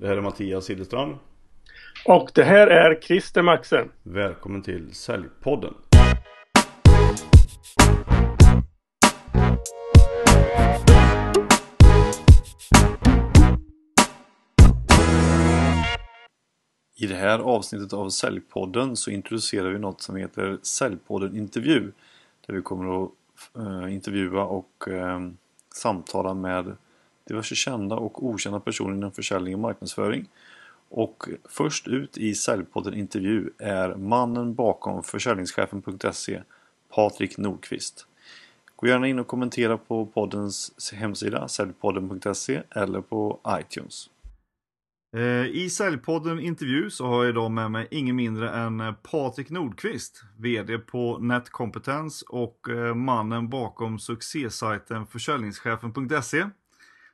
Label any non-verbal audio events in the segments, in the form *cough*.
Det här är Mattias Hillestrand. Och det här är Christer Maxen. Välkommen till Säljpodden. I det här avsnittet av Säljpodden så introducerar vi något som heter Säljpodden Intervju. Där vi kommer att uh, intervjua och uh, samtala med diverse kända och okända personer inom försäljning och marknadsföring. Och först ut i Säljpodden Intervju är mannen bakom försäljningschefen.se Patrik Nordqvist. Gå gärna in och kommentera på poddens hemsida säljpodden.se eller på iTunes. Eh, I Säljpodden Intervju så har jag idag med mig ingen mindre än eh, Patrik Nordqvist, VD på Netkompetens och eh, mannen bakom succésajten försäljningschefen.se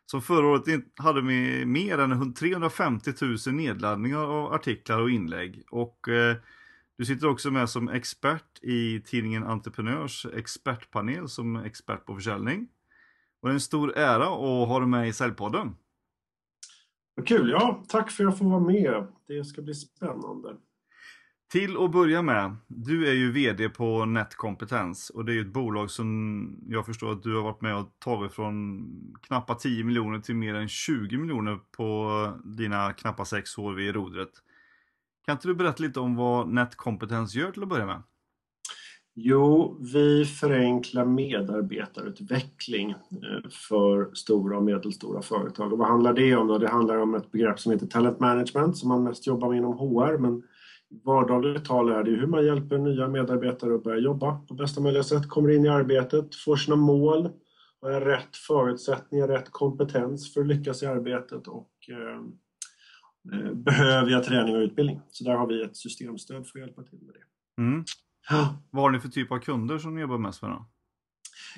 som förra året hade med mer än 350 000 nedladdningar av artiklar och inlägg. Och eh, du sitter också med som expert i tidningen Entreprenörs expertpanel som expert på försäljning. Och det är en stor ära att ha dig med i Säljpodden. Vad kul! Ja, tack för att jag får vara med. Det ska bli spännande. Till att börja med, du är ju VD på Netkompetens och det är ju ett bolag som jag förstår att du har varit med och tagit från knappa 10 miljoner till mer än 20 miljoner på dina knappa 6 år vid rodret. Kan inte du berätta lite om vad Netkompetens gör till att börja med? Jo, vi förenklar medarbetarutveckling eh, för stora och medelstora företag. Och vad handlar det om då? Det handlar om ett begrepp som heter talent management som man mest jobbar med inom HR men vardagligt tal är det hur man hjälper nya medarbetare att börja jobba på bästa möjliga sätt, kommer in i arbetet, får sina mål, har rätt förutsättningar, rätt kompetens för att lyckas i arbetet och eh, eh, behöver jag träning och utbildning. Så där har vi ett systemstöd för att hjälpa till med det. Mm. Ja. Vad har ni för typ av kunder som ni jobbar mest med då?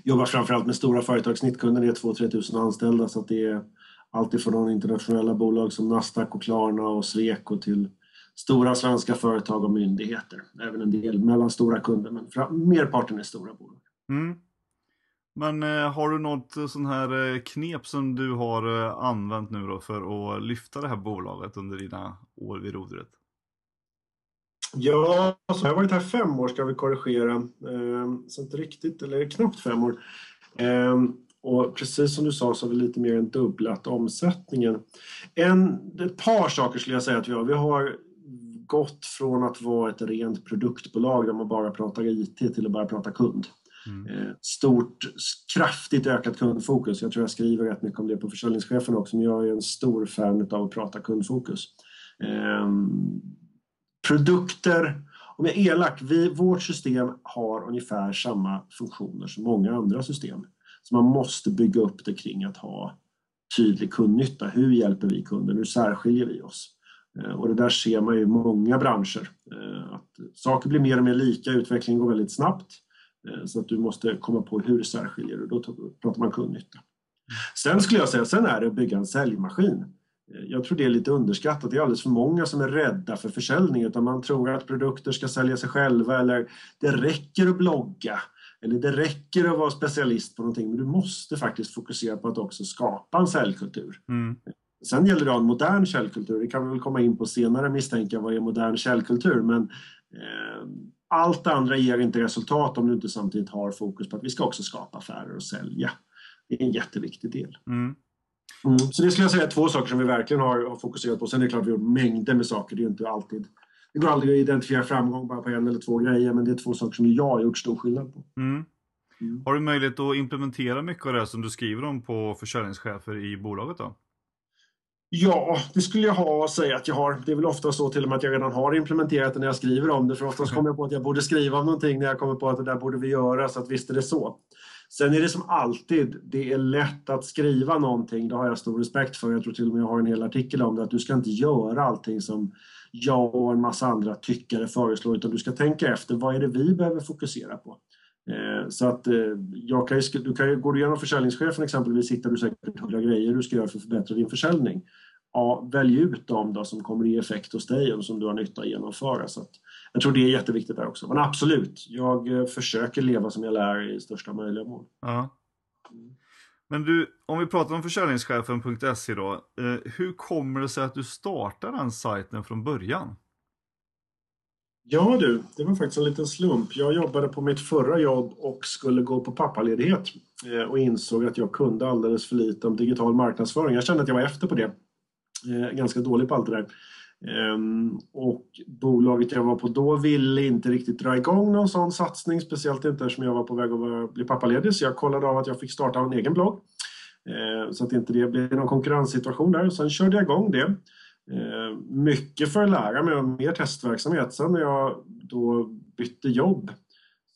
Jobbar framförallt med stora företag. Snittkunden är 2-3 tusen anställda så det är alltifrån internationella bolag som Nasdaq och Klarna och Sweco till stora svenska företag och myndigheter. Även en del mellanstora kunder, men merparten är stora bolag. Mm. Men eh, har du något eh, sån här eh, knep som du har eh, använt nu då för att lyfta det här bolaget under dina år vid rodret? Ja, alltså jag har varit här fem år ska vi korrigera. Eh, så inte riktigt, eller knappt fem år. Eh, och precis som du sa så har vi lite mer än dubblat omsättningen. En, ett par saker skulle jag säga att vi har. Vi har gått från att vara ett rent produktbolag där man bara pratar IT till att bara prata kund. Mm. Eh, stort, kraftigt ökat kundfokus. Jag tror jag skriver rätt mycket om det på försäljningschefen också, men jag är en stor fan av att prata kundfokus. Ehm, produkter, om jag är elak, vi, vårt system har ungefär samma funktioner som många andra system. Så man måste bygga upp det kring att ha tydlig kundnytta. Hur hjälper vi kunden? Hur särskiljer vi oss? Eh, och det där ser man ju i många branscher. Eh, att saker blir mer och mer lika, utvecklingen går väldigt snabbt. Eh, så att du måste komma på hur särskiljer du, då pratar man kundnytta. Sen skulle jag säga, sen är det att bygga en säljmaskin. Jag tror det är lite underskattat. Det är alldeles för många som är rädda för försäljning utan man tror att produkter ska sälja sig själva eller det räcker att blogga eller det räcker att vara specialist på någonting men du måste faktiskt fokusera på att också skapa en säljkultur. Mm. Sen gäller det en modern källkultur. Det kan vi väl komma in på senare misstänka. Vad är modern källkultur? Men eh, allt det andra ger inte resultat om du inte samtidigt har fokus på att vi ska också skapa affärer och sälja. Det är en jätteviktig del. Mm. Mm, så det skulle jag säga är två saker som vi verkligen har, har fokuserat på. Sen är det klart att vi har gjort mängder med saker. Det är inte alltid det går aldrig att identifiera framgång bara på en eller två grejer, men det är två saker som jag har gjort stor skillnad på. Mm. Mm. Har du möjlighet att implementera mycket av det som du skriver om på försäljningschefer i bolaget då? Ja, det skulle jag ha att säga att jag har. Det är väl ofta så till och med att jag redan har implementerat det när jag skriver om det. För oftast kommer jag på att jag borde skriva om någonting när jag kommer på att det där borde vi göra. Så att visst är det så. Sen är det som alltid, det är lätt att skriva någonting. Det har jag stor respekt för. Jag tror till och med jag har en hel artikel om det. Att du ska inte göra allting som jag och en massa andra tyckare föreslår. Utan du ska tänka efter. Vad är det vi behöver fokusera på? Eh, så att eh, jag kan ju, du kan ju, går du igenom försäljningschefen exempelvis hittar du säkert hundra grejer du ska göra för att förbättra din försäljning. Ja, välj ut dem då som kommer ge effekt hos dig och som du har nytta att genomföra. Så att jag tror det är jätteviktigt där också. Men absolut, jag eh, försöker leva som jag lär i största möjliga mån. Ja. Men du, om vi pratar om försäljningschefen.se då. Eh, hur kommer det sig att du startar den sajten från början? Ja du, det var faktiskt en liten slump. Jag jobbade på mitt förra jobb och skulle gå på pappaledighet eh, och insåg att jag kunde alldeles för lite om digital marknadsföring. Jag kände att jag var efter på det. Eh, ganska dålig på allt det där. Ehm, och bolaget jag var på då ville inte riktigt dra igång någon sån satsning, speciellt inte eftersom jag var på väg att bli pappaledig. Så jag kollade av att jag fick starta en egen blogg. Ehm, så att inte det blev någon konkurrenssituation där. Sen körde jag igång det. Ehm, mycket för att lära mig och mer testverksamhet. Sen när jag då bytte jobb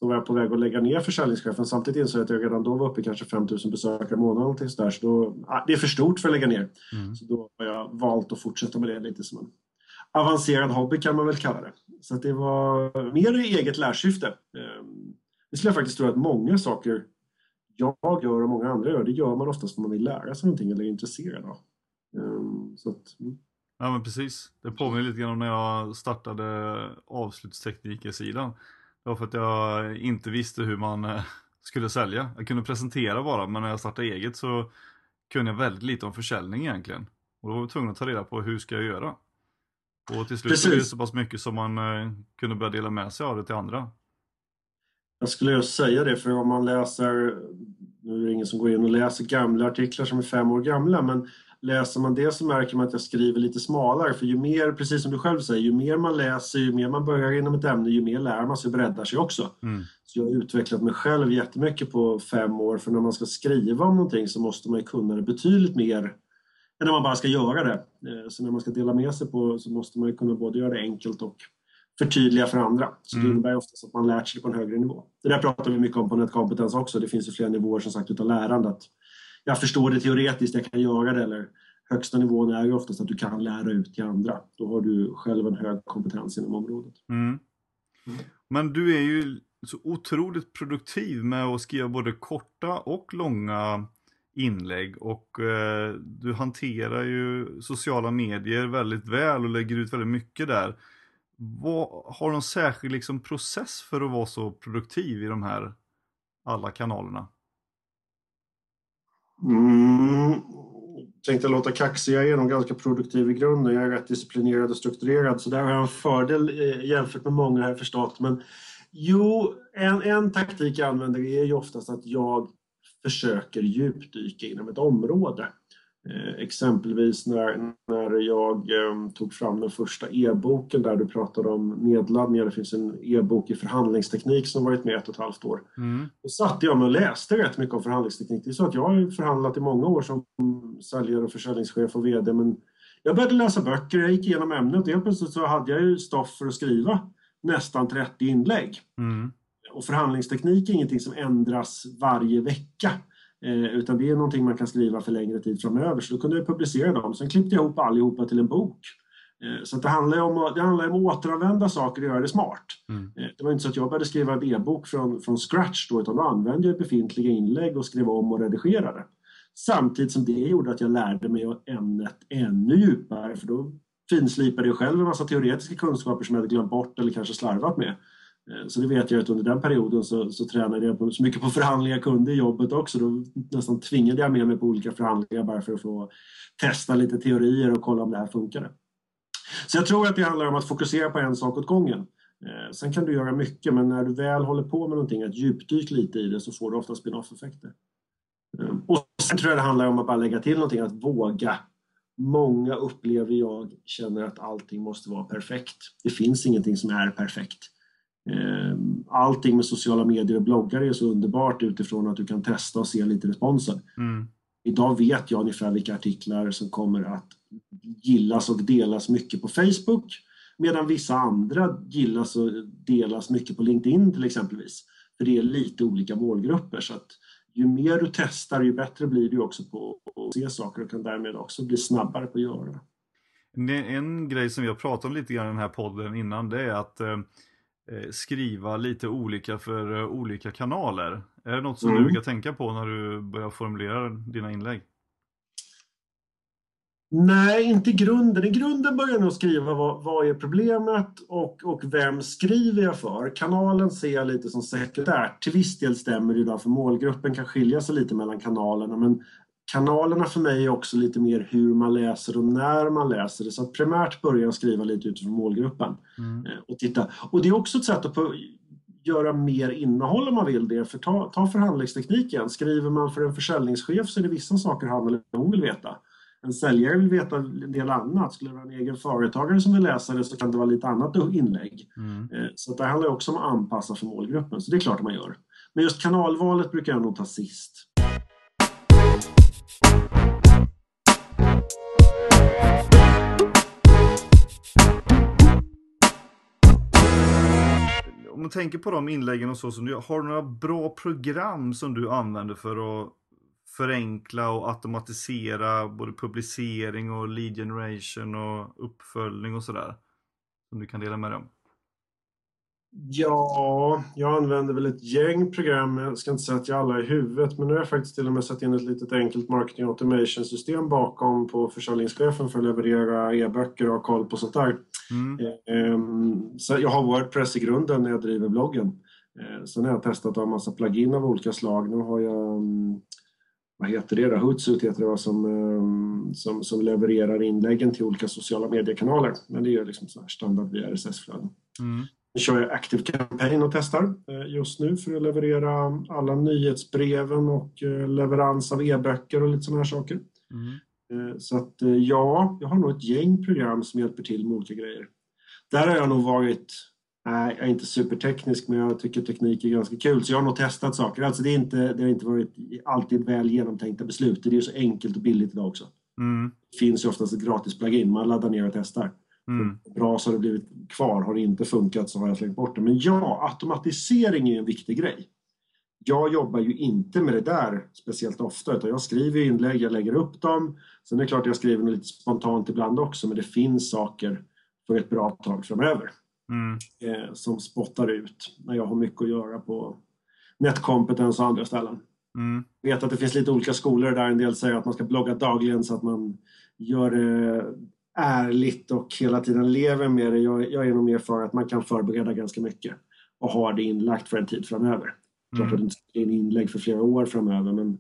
så var jag på väg att lägga ner försäljningschefen. Samtidigt insåg jag att jag redan då var uppe i kanske 5000 besökare i månaden. Så där, så då, det är för stort för att lägga ner. Mm. Så då har jag valt att fortsätta med det lite som en avancerad hobby kan man väl kalla det. Så det var mer i eget lärsyfte. Ehm, det skulle jag faktiskt tro att många saker jag gör och många andra gör, det gör man oftast för man vill lära sig någonting eller är intresserad av. Ehm, så att, mm. Ja men precis. Det påminner lite grann om när jag startade avslutsteknikersidan. Det var för att jag inte visste hur man eh, skulle sälja. Jag kunde presentera bara men när jag startade eget så kunde jag väldigt lite om försäljning egentligen. Och då var jag tvungen att ta reda på hur ska jag göra. Och till slut blev det så pass mycket som man eh, kunde börja dela med sig av det till andra. Jag skulle just säga det, för om man läser, nu är det ingen som går in och läser gamla artiklar som är fem år gamla, men läser man det så märker man att jag skriver lite smalare, för ju mer, precis som du själv säger, ju mer man läser, ju mer man börjar inom ett ämne, ju mer lär man sig och breddar sig också. Mm. Så jag har utvecklat mig själv jättemycket på fem år, för när man ska skriva om någonting så måste man ju kunna det betydligt mer än när man bara ska göra det. Eh, så när man ska dela med sig på så måste man ju kunna både göra det enkelt och förtydliga för andra. Så mm. det innebär oftast att man lärt sig på en högre nivå. Det där pratar vi mycket om på nätkompetens också. Det finns ju flera nivåer som sagt utav lärande. Att jag förstår det teoretiskt, jag kan göra det. Eller högsta nivån är ju oftast att du kan lära ut till andra. Då har du själv en hög kompetens inom området. Mm. Mm. Men du är ju så otroligt produktiv med att skriva både korta och långa inlägg och eh, du hanterar ju sociala medier väldigt väl och lägger ut väldigt mycket där. Vad, har du någon särskild liksom, process för att vara så produktiv i de här alla kanalerna? Mm, tänkte låta kaxig, jag är nog ganska produktiv i grunden. Jag är rätt disciplinerad och strukturerad så där har jag en fördel eh, jämfört med många här förstått. Men jo, en, en taktik jag använder är ju oftast att jag försöker djupdyka inom ett område. Eh, exempelvis när, när jag eh, tog fram den första e-boken där du pratade om nedladdningar. Det finns en e-bok i förhandlingsteknik som varit med ett och ett halvt år. Mm. Då satte jag mig och läste rätt mycket om förhandlingsteknik. Det är så att jag har förhandlat i många år som säljare och försäljningschef och VD men jag började läsa böcker, jag gick igenom ämnet och helt plötsligt så hade jag ju stoff för att skriva nästan 30 inlägg. Mm. Och förhandlingsteknik är ingenting som ändras varje vecka. Eh, utan det är någonting man kan skriva för längre tid framöver. Så då kunde jag publicera dem. Sen klippte jag ihop allihopa till en bok. Eh, så det handlar om, att, det handlar om att återanvända saker och göra det smart. Mm. Eh, det var inte så att jag började skriva en e-bok från, från scratch då, utan då använde jag befintliga inlägg och skrev om och redigerade. Samtidigt som det gjorde att jag lärde mig ämnet ännu djupare, för då finslipade jag själv en massa teoretiska kunskaper som jag hade glömt bort eller kanske slarvat med. Eh, så det vet jag att under den perioden så, så tränade jag på, så mycket på förhandlingar jag kunde i jobbet också. Då nästan tvingade jag med mig på olika förhandlingar bara för att få testa lite teorier och kolla om det här funkade. Så jag tror att det handlar om att fokusera på en sak åt gången. Eh, sen kan du göra mycket, men när du väl håller på med någonting, att djupdyka lite i det, så får du ofta spin-off-effekter. Eh, och sen tror jag det handlar om att bara lägga till någonting, att våga. Många upplever jag känner att allting måste vara perfekt. Det finns ingenting som är perfekt. Ehm, allting med sociala medier och bloggar är så underbart utifrån att du kan testa och se lite responsen. Mm. Idag vet jag ungefär vilka artiklar som kommer att gillas och delas mycket på Facebook medan vissa andra gillas och delas mycket på LinkedIn till exempelvis. För det är lite olika målgrupper så att ju mer du testar ju bättre blir du också på att se saker och kan därmed också bli snabbare på att göra det. En grej som vi har pratat om lite grann i den här podden innan det är att Eh, skriva lite olika för eh, olika kanaler. Är det något som mm. du brukar tänka på när du börjar formulera dina inlägg? Nej, inte grunden. I grunden börjar jag nog skriva vad, vad är problemet och, och vem skriver jag för? Kanalen ser jag lite som sekundärt. Till viss del stämmer det idag för målgruppen kan skilja sig lite mellan kanalerna men kanalerna för mig är också lite mer hur man läser och när man läser det. Så att primärt börjar jag skriva lite utifrån målgruppen. Mm. Eh, och, titta. och det är också ett sätt att göra mer innehåll om man vill det. För ta, ta förhandlingstekniken. Skriver man för en försäljningschef så är det vissa saker han eller hon vill veta. En säljare vill veta en del annat. Skulle det vara en egen företagare som vill läsa det så kan det vara lite annat inlägg. Mm. Eh, så det handlar också om att anpassa för målgruppen. Så det är klart man gör. Men just kanalvalet brukar jag nog ta sist om man tänker på de inläggen och så som du har du några bra program som du använder för att förenkla och automatisera både publicering och lead generation och uppföljning och sådär? Som du kan dela med dig om? Ja, jag använder väl ett gäng program. Jag ska inte säga att jag alla i huvudet, men nu har jag faktiskt till och med satt in ett litet enkelt marketing automation system bakom på försäljningschefen för att leverera e-böcker och ha koll på sånt där. Mm. Ehm, så jag har Wordpress i grunden när jag driver bloggen. Ehm, sen har jag testat att ha en massa plugin av olika slag. Nu har jag mm, vad heter det då? Hootsuite heter det som, ehm, som, som levererar inläggen till olika sociala mediekanaler. Men det är liksom så standard via RSS-flöden. Mm. Nu kör jag Active Campaign och testar eh, just nu för att leverera alla nyhetsbreven och eh, leverans av e-böcker och lite sådana här saker. Mm. Eh, så att ja, jag har nog ett gäng program som hjälper till med olika grejer. Där har jag nog varit, nej, jag är inte superteknisk men jag tycker teknik är ganska kul så jag har nog testat saker. Alltså det, är inte, det har inte varit alltid väl genomtänkta beslut. Det är ju så enkelt och billigt idag också. Mm. Det finns ju oftast ett gratis plugin, man laddar ner och testar. Mm. Bra så har det blivit kvar, har det inte funkat så har jag slängt bort det. Men ja, automatisering är en viktig grej. Jag jobbar ju inte med det där speciellt ofta utan jag skriver inlägg, jag lägger upp dem. Sen är det klart att jag skriver lite spontant ibland också men det finns saker för ett bra tag framöver mm. eh, som spottar ut när jag har mycket att göra på Netcompetence och andra ställen. Mm. Jag vet att det finns lite olika skolor där en del säger att man ska blogga dagligen så att man gör det ärligt och hela tiden lever med det. Jag, jag är nog mer för att man kan förbereda ganska mycket och ha det inlagt för en tid framöver. Klart mm. att det inte är en inlägg för flera år framöver men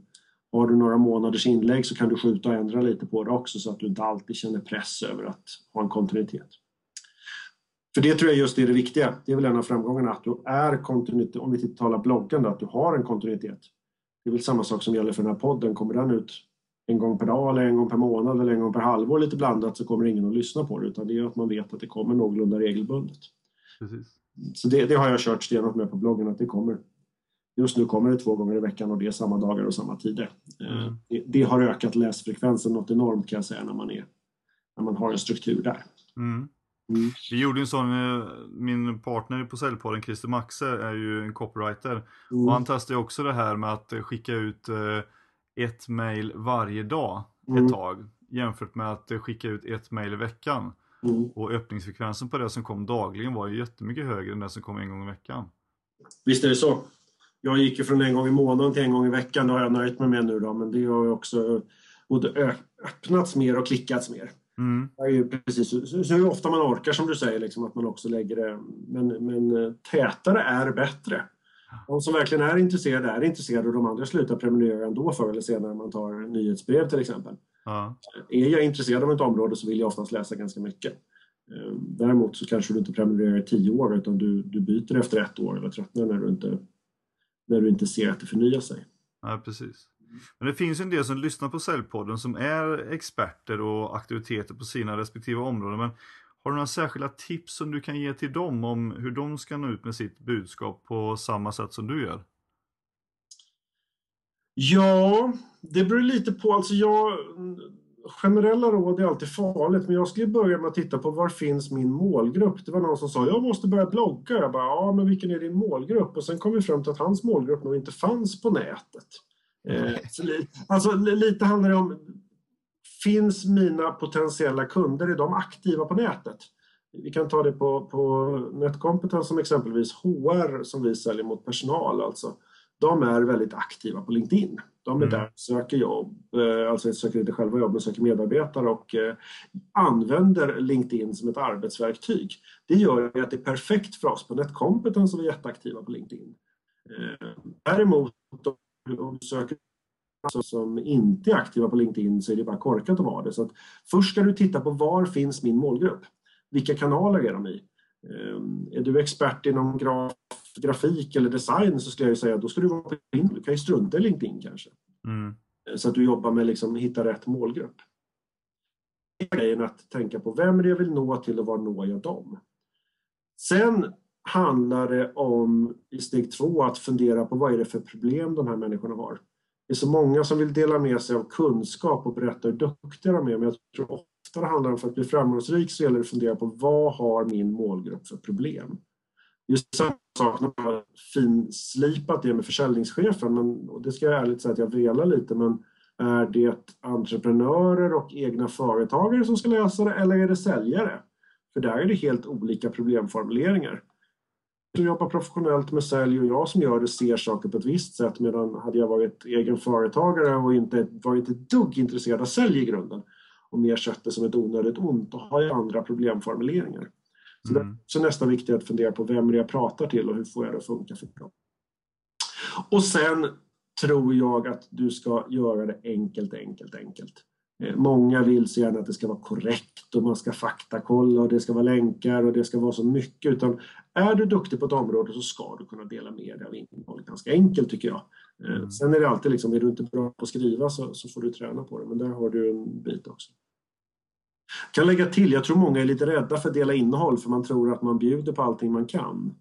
har du några månaders inlägg så kan du skjuta och ändra lite på det också så att du inte alltid känner press över att ha en kontinuitet. För det tror jag just är det viktiga. Det är väl en av framgångarna att du är kontinuitet, om vi talar bloggande, att du har en kontinuitet. Det är väl samma sak som gäller för den här podden. Kommer den ut en gång per dag eller en gång per månad eller en gång per halvår lite blandat så kommer ingen att lyssna på det utan det är att man vet att det kommer någorlunda regelbundet. Precis. Så det, det, har jag kört stenhårt med på bloggen att det kommer. Just nu kommer det två gånger i veckan och det är samma dagar och samma tider. Eh, mm. Det, det, har ökat läsfrekvensen något enormt kan jag säga när man, är, när man har en struktur där. Mm. Mm. Vi gjorde en sån, eh, min partner på Säljpodden, Christer Maxe, är ju en copywriter. Mm. Och han testade också det här med att skicka ut eh, ett mail varje dag mm. ett tag jämfört med att skicka ut ett mail i veckan. Mm. Och öppningsfrekvensen på det som kom dagligen var ju jättemycket högre än det som kom en gång i veckan. Visst är det så. Jag gick ju från en gång i månaden till en gång i veckan, det har jag nöjt mig med nu då, men det har ju också både öppnats mer och klickats mer. Mm. Det är ju precis så, hur ofta man orkar som du säger, liksom, att man också lägger det. Men, men eh, tätare är bättre. De som verkligen är intresserade är intresserade och de andra slutar prenumerera ändå förr eller senare man tar nyhetsbrev till exempel. Ja. Är jag intresserad av ett område så vill jag oftast läsa ganska mycket. Ehm, däremot så kanske du inte prenumererar i tio år utan du, du byter efter ett år eller tröttnar när du inte, när du inte ser att det förnyar sig. Ja, precis. Men det finns en del som lyssnar på Säljpodden som är experter och auktoriteter på sina respektive områden. Men har du några särskilda tips som du kan ge till dem om hur de ska nå ut med sitt budskap på samma sätt som du gör? Ja, det beror lite på. Alltså jag, generella råd är alltid farligt, men jag skulle börja med att titta på var finns min målgrupp? Det var någon som sa jag måste börja blogga. Jag bara, ja, men vilken är din målgrupp? Och sen kom vi fram till att hans målgrupp nog inte fanns på nätet. Eh, alltså lite handlar det om Finns mina potentiella kunder, är de aktiva på nätet? Vi kan ta det på, på Netcompetence som exempelvis HR som vi säljer mot personal. Alltså. de är väldigt aktiva på LinkedIn. De är mm. där och söker jobb, eh, alltså söker inte själva jobb men söker medarbetare och eh, använder LinkedIn som ett arbetsverktyg. Det gör att det är perfekt för oss på Netcompetence som är jätteaktiva på LinkedIn. Eh, däremot om du söker som inte är aktiva på LinkedIn så är det bara korkat att vara det. Så att först ska du titta på var finns min målgrupp? Vilka kanaler är de i? Är du expert inom graf grafik eller design så skulle jag säga då ska du vara på LinkedIn. Du kan ju strunta i LinkedIn kanske. Mm. Så att du jobbar med liksom hitta rätt målgrupp. Grejen att tänka på vem är det jag vill nå till och var når jag dem? Sen handlar det om i steg två att fundera på vad är det för problem de här människorna har. Det är så många som vill dela med sig av kunskap och berätta hur duktiga de är men jag tror ofta det handlar om för att bli framgångsrik så gäller det att fundera på vad har min målgrupp för problem? Just samma sak när man har finslipat det med försäljningschefen, men, och det ska jag ärligt säga att jag velar lite, men är det entreprenörer och egna företagare som ska lösa det eller är det säljare? För där är det helt olika problemformuleringar. Du jobbar professionellt med sälj och jag som gör det ser saker på ett visst sätt medan hade jag varit egen företagare och inte varit ett dugg intresserad av sälj i grunden och mer sett det som ett onödigt ont, då har jag andra problemformuleringar. Så, mm. så nästa viktigt att fundera på vem jag pratar till och hur får jag det att funka för dem. Och sen tror jag att du ska göra det enkelt, enkelt, enkelt. Eh, många vill så gärna att det ska vara korrekt och man ska faktakolla och det ska vara länkar och det ska vara så mycket. Utan är du duktig på ett område så ska du kunna dela med dig av innehållet ganska enkelt tycker jag. Eh, mm. Sen är det alltid liksom, är du inte bra på att skriva så, så får du träna på det, men där har du en bit också. Kan lägga till, jag tror många är lite rädda för att dela innehåll för man tror att man bjuder på allting man kan.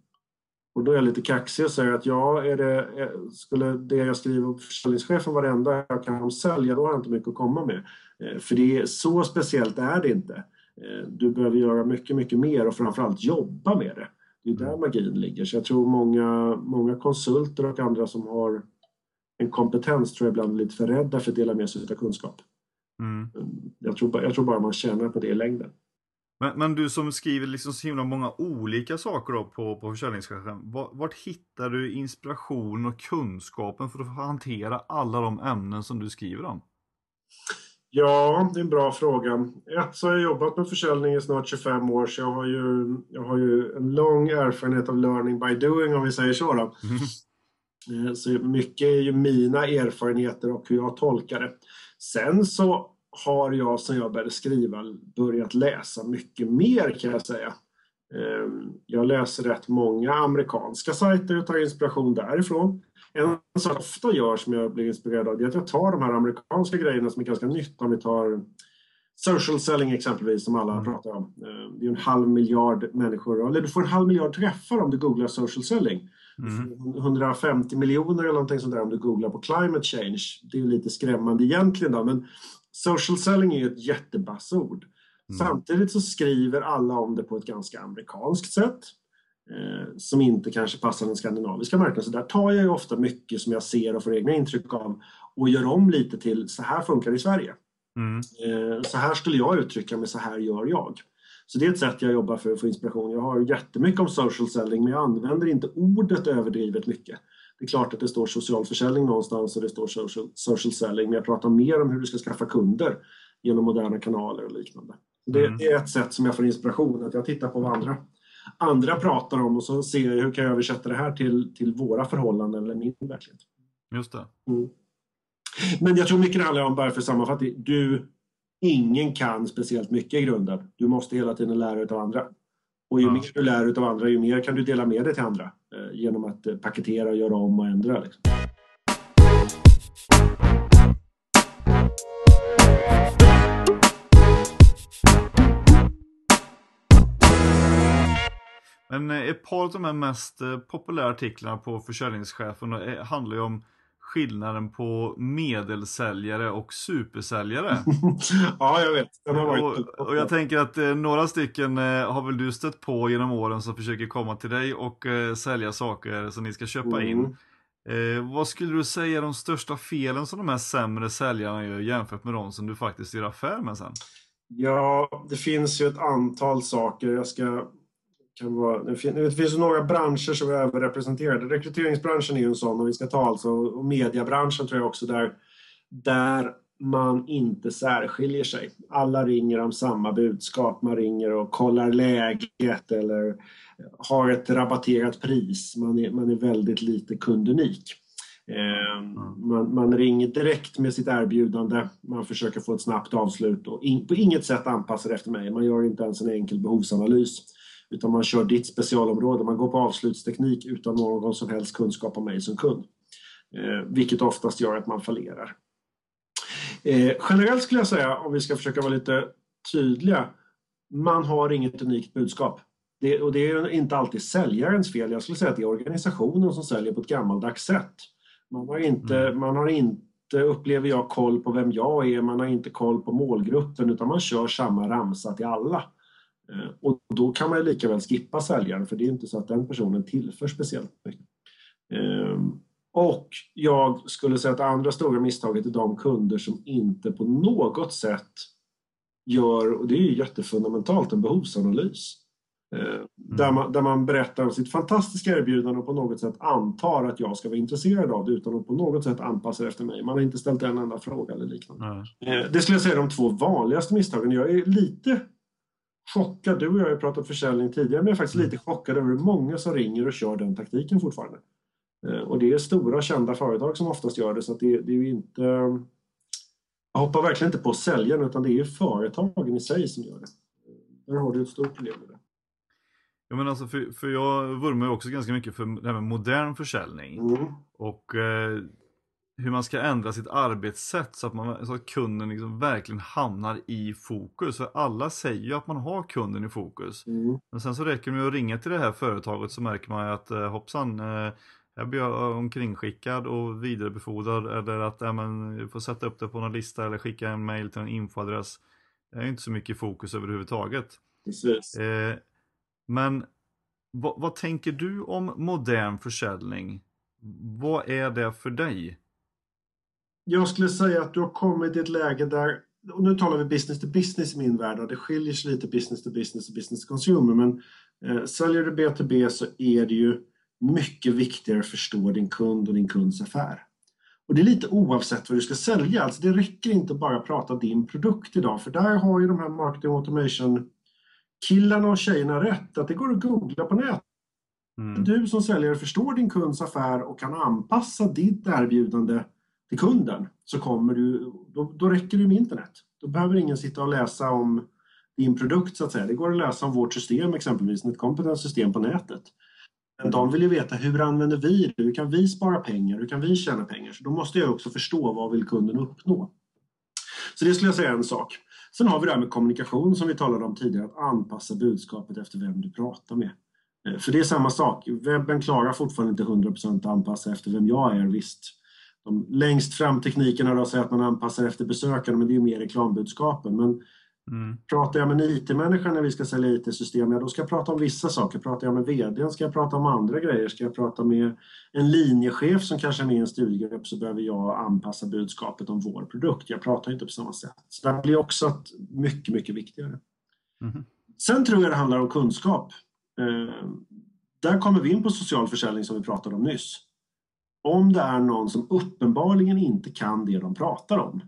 Och då är jag lite kaxig och säger att ja, är det, skulle det jag skriver på försäljningschefen vara det enda jag kan om sälja, då har jag inte mycket att komma med. Eh, för det är, så speciellt är det inte. Eh, du behöver göra mycket, mycket mer och framförallt jobba med det. Det är där mm. magin ligger. Så jag tror många, många konsulter och andra som har en kompetens tror jag ibland är lite för rädda för att dela med sig av kunskap. Mm. Jag, tror, jag tror bara man tjänar på det i längden. Men, men, du som skriver liksom så himla många olika saker då på, på försäljningschefen. Vart, hittar du inspiration och kunskapen för att hantera alla de ämnen som du skriver om? Ja, det är en bra fråga. Ett så har jag jobbat med försäljning i snart 25 år så jag har ju, jag har ju en lång erfarenhet av learning by doing om vi säger så. Då. Mm. Så mycket är ju mina erfarenheter och hur jag tolkar det. Sen så har jag sedan jag började skriva börjat läsa mycket mer kan jag säga. Ehm, jag läser rätt många amerikanska sajter och tar inspiration därifrån. En sak jag ofta gör som jag blir inspirerad av är att jag tar de här amerikanska grejerna som är ganska nytt. Om vi tar social selling exempelvis som alla mm. pratar om. Ehm, det är en halv miljard människor, eller du får en halv miljard träffar om du googlar social selling. Mm. 150 miljoner eller någonting sånt där om du googlar på climate change. Det är lite skrämmande egentligen då, men social selling är ju ett jättebassord. Mm. Samtidigt så skriver alla om det på ett ganska amerikanskt sätt eh, som inte kanske passar den skandinaviska marknaden. Så där tar jag ju ofta mycket som jag ser och får egna intryck av och gör om lite till så här funkar det i Sverige. Mm. Eh, så här skulle jag uttrycka mig, så här gör jag. Så det är ett sätt jag jobbar för att få inspiration. Jag har jättemycket om social selling men jag använder inte ordet överdrivet mycket. Det är klart att det står social försäljning någonstans och det står social, social selling men jag pratar mer om hur du ska skaffa kunder genom moderna kanaler och liknande. Det, mm. det, är ett sätt som jag får inspiration, att jag tittar på vad andra, andra pratar om och så ser jag hur kan jag översätta det här till, till våra förhållanden eller min verklighet. Just det. Mm. Men jag tror mycket det handlar om, bara för sammanfattning, du ingen kan speciellt mycket i grunden. Du måste hela tiden lära dig av andra. Och ju ja. mer du lär dig av andra, ju mer kan du dela med dig till andra eh, genom att eh, paketera, göra om och ändra. Liksom. Men eh, ett par av de här mest eh, populära artiklarna på försäljningschefen handlar ju om skillnaden på medelsäljare och supersäljare. *laughs* ja, jag vet. Och, och, jag tänker att eh, några stycken eh, har väl du stött på genom åren som försöker komma till dig och eh, sälja saker som ni ska köpa mm. in. Eh, vad skulle du säga är de största felen som de här sämre säljarna gör jämfört med de som du faktiskt gör affär med sen? Ja, det finns ju ett antal saker. Jag ska kan vara, det finns några branscher som är överrepresenterade. Rekryteringsbranschen är ju en sån, och vi ska ta alltså, och mediebranschen tror jag också, där, där man inte särskiljer sig. Alla ringer om samma budskap. Man ringer och kollar läget eller har ett rabatterat pris. Man är, man är väldigt lite kundunik. Eh, man, man, ringer direkt med sitt erbjudande. Man försöker få ett snabbt avslut och in, på inget sätt anpassar efter mig. Man gör inte ens en enkel behovsanalys. Utan man kör ditt specialområde. Man går på avslutsteknik utan någon som helst kunskap om mig som kund. Eh, vilket oftast gör att man fallerar. Eh, generellt skulle jag säga, om vi ska försöka vara lite tydliga, man har inget unikt budskap. Det, och det är inte alltid säljarens fel. Jag skulle säga att det är organisationen som säljer på ett gammaldags sätt. Man har inte, mm. man har inte upplever jag, koll på vem jag är, man har inte koll på målgruppen utan man kör samma ramsa till alla. Eh, och då kan man lika väl skippa säljaren för det är inte så att den personen tillför speciellt mycket. Ehm, och jag skulle säga att det andra stora misstaget är de kunder som inte på något sätt gör, och det är ju jättefundamentalt, en behovsanalys. Eh, mm. Där, man, där man berättar om sitt fantastiska erbjudande och på något sätt antar att jag ska vara intresserad av det utan att på något sätt anpassa efter mig. Man har inte ställt en enda fråga eller liknande. Mm. Det skulle jag säga är de två vanligaste misstagen. Jag är lite chockad, du och jag har ju pratat försäljning tidigare, men jag är faktiskt lite chockad över hur många som ringer och kör den taktiken fortfarande. Eh, och det är stora kända företag som oftast gör det så att det, det är ju inte jag hoppar verkligen inte på säljaren utan det är företagen i sig som gör det. Där har du ett stort problem med det. Ja, men alltså för, för jag vurmar ju också ganska mycket för det här med modern försäljning. Mm. Och eh, hur man ska ändra sitt arbetssätt så att, man, så att kunden liksom verkligen hamnar i fokus. För alla säger ju att man har kunden i fokus. Mm. Men sen så räcker det med att ringa till det här företaget så märker man att eh, hoppsan, eh, jag blir omkringskickad och vidarebefordrad eller att ja, men, får sätta upp det på någon lista eller skicka en mail till en infoadress. Det är inte så mycket fokus överhuvudtaget. Precis. Eh, men vad, vad, tänker du om modern försäljning? Vad är det för dig? Jag skulle säga att du har kommit i ett läge där, och nu talar vi business to business i min värld, och det skiljer sig lite business to business och business to consumer, men eh, säljer du B2B så är det ju mycket viktigare att förstå din kund och din kunds affär. Och det är lite oavsett vad du ska sälja. Alltså det räcker inte bara att prata din produkt idag för där har ju de här marketing automation killarna och tjejerna rätt att det går att googla på nätet. Mm. Du som säljare förstår din kunds affär och kan anpassa ditt erbjudande till kunden så kommer du, då, då räcker det med internet. Då behöver ingen sitta och läsa om din produkt så att säga. Det går att läsa om vårt system exempelvis, ett kompetenssystem på nätet. Men de vill ju veta hur använder vi det? Hur kan vi spara pengar? Hur kan vi tjäna pengar? Så då måste jag också förstå vad vill kunden uppnå? Så det skulle jag säga är en sak. Sen har vi det här med kommunikation som vi talade om tidigare, att anpassa budskapet efter vem du pratar med. Eh, för det är samma sak, webben klarar fortfarande inte 100% att anpassa efter vem jag är, visst. De längst fram teknikerna då säger att man anpassar efter besökaren, men det är mer reklambudskapen. Men Mm. Pratar jag med en IT-människa när vi ska sälja IT-system, ja då ska jag prata om vissa saker. Pratar jag med VD ska jag prata om andra grejer. Ska jag prata med en linjechef som kanske är med i en studiegrupp så behöver jag anpassa budskapet om vår produkt. Jag pratar inte på samma sätt. Så det blir också mycket, mycket viktigare. Mm. Sen tror jag det handlar om kunskap. Eh, där kommer vi in på social försäljning som vi pratade om nyss. Om det är någon som uppenbarligen inte kan det de pratar om,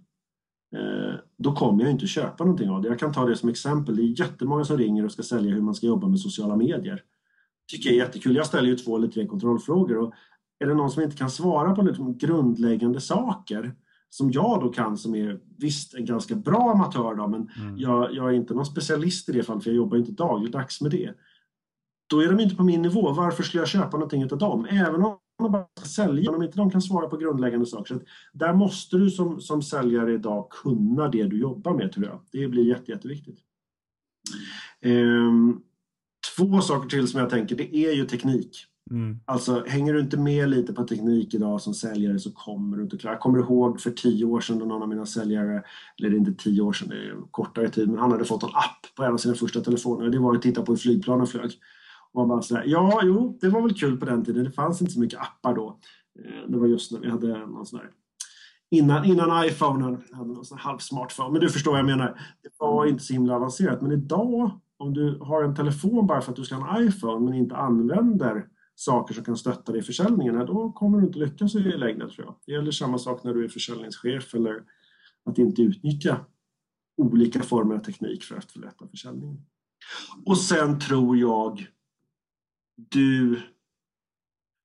Eh, då kommer jag inte köpa någonting av det. Jag kan ta det som exempel. Det är jättemånga som ringer och ska sälja hur man ska jobba med sociala medier. Det tycker jag är jättekul. Jag ställer ju två eller tre kontrollfrågor och är det någon som inte kan svara på liksom grundläggande saker som jag då kan som är visst en ganska bra amatör då, men mm. jag, jag, är inte någon specialist i det fallet för jag jobbar inte dagligdags med det. Då är de inte på min nivå. Varför skulle jag köpa någonting av dem? Även om man bara ska sälja om inte de kan svara på grundläggande saker. Så där måste du som, som säljare idag kunna det du jobbar med tror jag. Det blir jätte, jätteviktigt. Ehm, två saker till som jag tänker, det är ju teknik. Mm. Alltså hänger du inte med lite på teknik idag som säljare så kommer du inte klara. Jag kommer ihåg för tio år sedan då någon av mina säljare, eller det är inte tio år sedan, det är kortare tid, men han hade fått en app på en av sina första telefoner. Det var att titta på hur flygplanen flög. Och bara så här, ja, jo, det var väl kul på den tiden. Det fanns inte så mycket appar då. Eh, det var just när vi hade någon sån där Innan, innan iPhone hade någon sån halv smartphone. Men du förstår vad jag menar. Det var inte så himla avancerat. Men idag, om du har en telefon bara för att du ska ha en iPhone men inte använder saker som kan stötta dig i försäljningen, då kommer du inte lyckas i längden tror jag. Det gäller samma sak när du är försäljningschef eller att inte utnyttja olika former av teknik för att förbättra försäljningen. Och sen tror jag du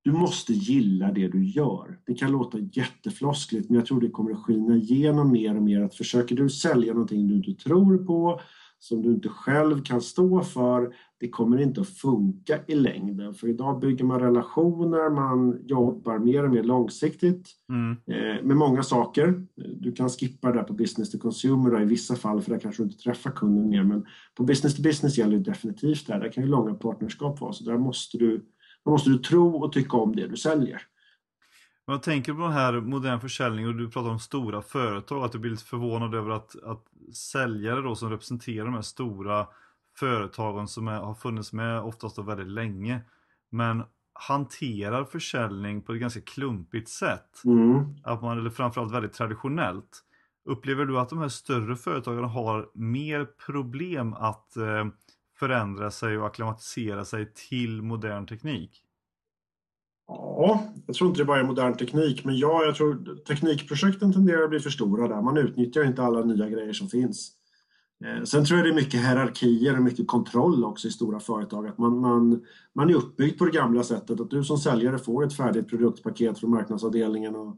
du måste gilla det du gör. Det kan låta jättefloskligt men jag tror det kommer att skina igenom mer och mer att försöker du sälja någonting du inte tror på, som du inte själv kan stå för, det kommer inte att funka i längden. För idag bygger man relationer, man jobbar mer och mer långsiktigt mm. eh, med många saker. Du kan skippa det där på business to consumer i vissa fall för där kanske du inte träffar kunden mer. Men på business to business gäller det definitivt det här. Där kan ju långa partnerskap vara. Så där måste du, där måste du tro och tycka om det du säljer. Jag tänker på den här modern försäljning och du pratar om stora företag, att du blir lite förvånad över att, att säljare då som representerar de här stora företagen som är, har funnits med oftast väldigt länge. Men hanterar försäljning på ett ganska klumpigt sätt. Mm. Att man, eller framförallt väldigt traditionellt. Upplever du att de här större företagen har mer problem att eh, förändra sig och akklimatisera sig till modern teknik? Ja, jag tror inte det bara är modern teknik, men ja, jag tror teknikprojekten tenderar att bli för stora där. Man utnyttjar inte alla nya grejer som finns. Eh, sen tror jag det är mycket hierarkier och mycket kontroll också i stora företag. Att man, man, man är uppbyggd på det gamla sättet att du som säljare får ett färdigt produktpaket från marknadsavdelningen och,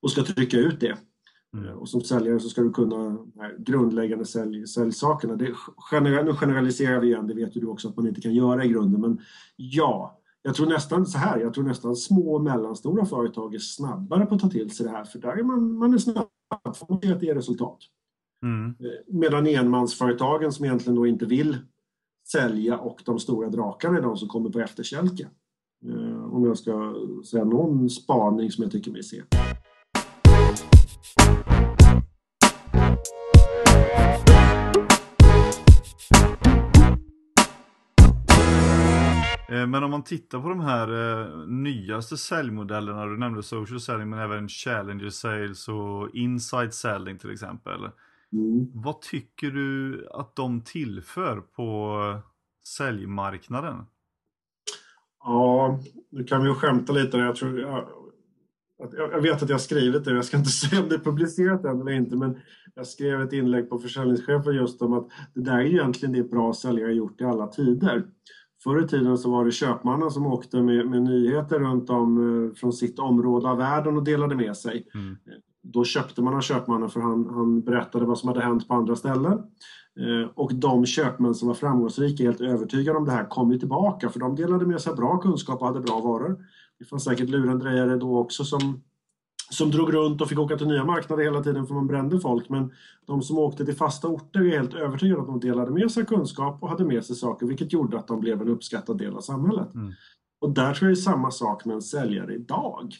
och ska trycka ut det. Mm. Eh, och som säljare så ska du kunna grundläggande sälj, säljsakerna. Det, nu generaliserar vi igen, det vet ju du också att man inte kan göra i grunden, men ja, jag tror nästan så här, jag tror nästan små och mellanstora företag är snabbare på att ta till sig det här för där är man, man är snabb på att se att det är resultat. Mm. Eh, medan enmansföretagen som egentligen då inte vill sälja och de stora drakarna är de som kommer på efterkälke. Eh, om jag ska säga någon spaning som jag tycker mig se. Men om man tittar på de här eh, nyaste säljmodellerna, du nämnde social selling men även challenger sales och inside selling till exempel. Mm. Vad tycker du att de tillför på säljmarknaden? Ja, nu kan vi ju skämta lite. Jag, tror, jag, jag vet att jag har skrivit det, jag ska inte *laughs* säga om det är publicerat än eller inte, men jag skrev ett inlägg på försäljningschefen just om att det där är egentligen det bra säljare gjort i alla tider. Förr i tiden så var det köpmannen som åkte med, med nyheter runt om eh, från sitt område av världen och delade med sig. Mm. Då köpte man av köpmannen för han, han berättade vad som hade hänt på andra ställen. Eh, och de köpmän som var framgångsrika, helt övertygade om det här, kom ju tillbaka för de delade med sig bra kunskap och hade bra varor. Det fanns säkert lurendrejare då också som som drog runt och fick åka till nya marknader hela tiden för man brände folk. Men de som åkte till fasta orter är helt övertygade att de delade med sig kunskap och hade med sig saker vilket gjorde att de blev en uppskattad del av samhället. Mm. Och där tror jag det är samma sak med en säljare idag.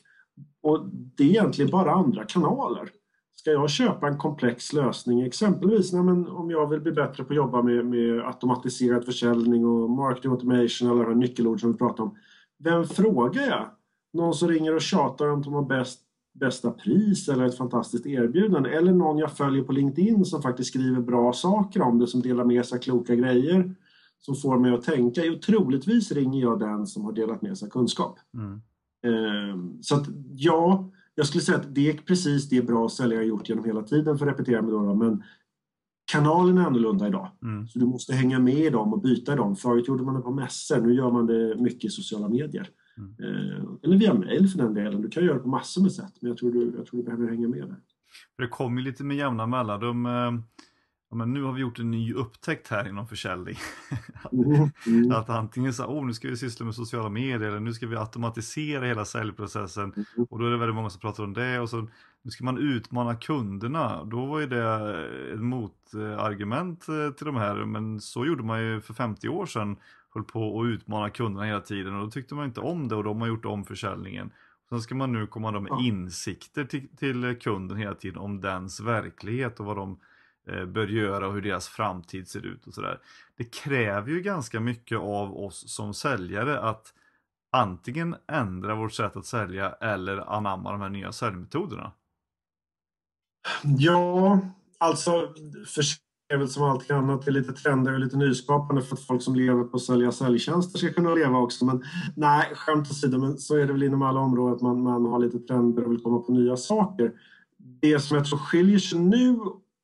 Och det är egentligen bara andra kanaler. Ska jag köpa en komplex lösning, exempelvis men om jag vill bli bättre på att jobba med, med automatiserad försäljning och marketing automation, alla de här nyckelord som vi pratar om. Vem frågar jag? Någon som ringer och tjatar om att de har bäst bästa pris eller ett fantastiskt erbjudande eller någon jag följer på LinkedIn som faktiskt skriver bra saker om det, som delar med sig kloka grejer som får mig att tänka. Jo, troligtvis ringer jag den som har delat med sig kunskap. Mm. Ehm, så att ja, jag skulle säga att det är precis det bra säljare har gjort genom hela tiden för att repetera mig då, men kanalen är annorlunda idag. Mm. Så du måste hänga med i dem och byta i dem. Förut gjorde man det på mässor, nu gör man det mycket i sociala medier. Mm. Eh, eller via mail för den delen. Du kan göra det på massor med sätt men jag tror du, jag tror du behöver hänga med där. det kommer lite med jämna mellanrum. Eh, ja, men nu har vi gjort en ny upptäckt här inom försäljning. *laughs* Mm. Mm. att antingen så oh, nu ska vi syssla med sociala medier eller nu ska vi automatisera hela säljprocessen. Mm. Och då är det väldigt många som pratar om det. Och så, nu ska man utmana kunderna. Då var ju det ett motargument eh, till de här. Men så gjorde man ju för 50 år sedan höll på att utmana kunderna hela tiden och då tyckte man inte om det och de har gjort om försäljningen. Sen ska man nu komma med ja. insikter till, till, kunden hela tiden om dens verklighet och vad de eh, bör göra och hur deras framtid ser ut och sådär. Det kräver ju ganska mycket av oss som säljare att antingen ändra vårt sätt att sälja eller anamma de här nya säljmetoderna. Ja, alltså för är väl som allting annat, det är lite trender och lite nyskapande för att folk som lever på att sälja säljtjänster ska kunna leva också. Men nej, skämt åsido, men så är det väl inom alla områden att man, man har lite trender och vill komma på nya saker. Det som jag tror skiljer sig nu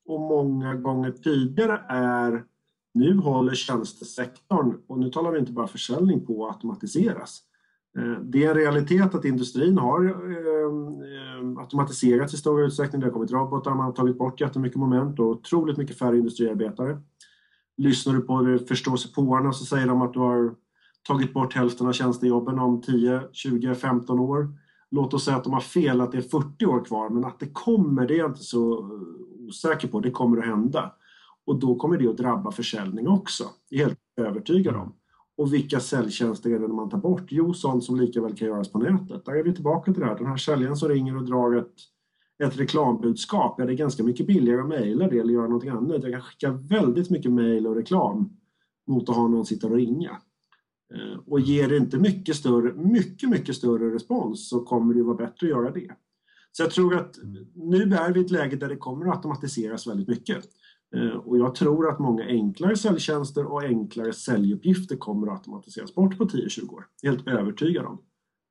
och många gånger tidigare är nu håller tjänstesektorn, och nu talar vi inte bara försäljning, på att automatiseras. Eh, det är en realitet att industrin har eh, eh, automatiserats i stor utsträckning. Det har kommit robotar, man har tagit bort jättemycket moment och otroligt mycket färre industriarbetare. Lyssnar du på förståsigpåarna så säger de att du har tagit bort hälften av tjänstejobben om 10, 20, 15 år. Låt oss säga att de har fel, att det är 40 år kvar, men att det kommer, det är jag inte så osäker på. Det kommer att hända. Och då kommer det att drabba försäljning också. Det är jag helt övertygad om. Och vilka säljtjänster är det man tar bort? Jo, sånt som lika väl kan göras på nätet. Där är vi tillbaka till det här. Den här säljaren som ringer och drar ett, ett reklambudskap. Ja, det är ganska mycket billigare att mejla det eller göra någonting annat. Jag kan skicka väldigt mycket mejl och reklam mot att ha någon sitta och ringa. Eh, och ger det inte mycket större, mycket, mycket större respons så kommer det vara bättre att göra det. Så jag tror att nu är vi i ett läge där det kommer att automatiseras väldigt mycket. Eh, och jag tror att många enklare säljtjänster och enklare säljuppgifter kommer att automatiseras bort på 10-20 år. Helt övertygad om.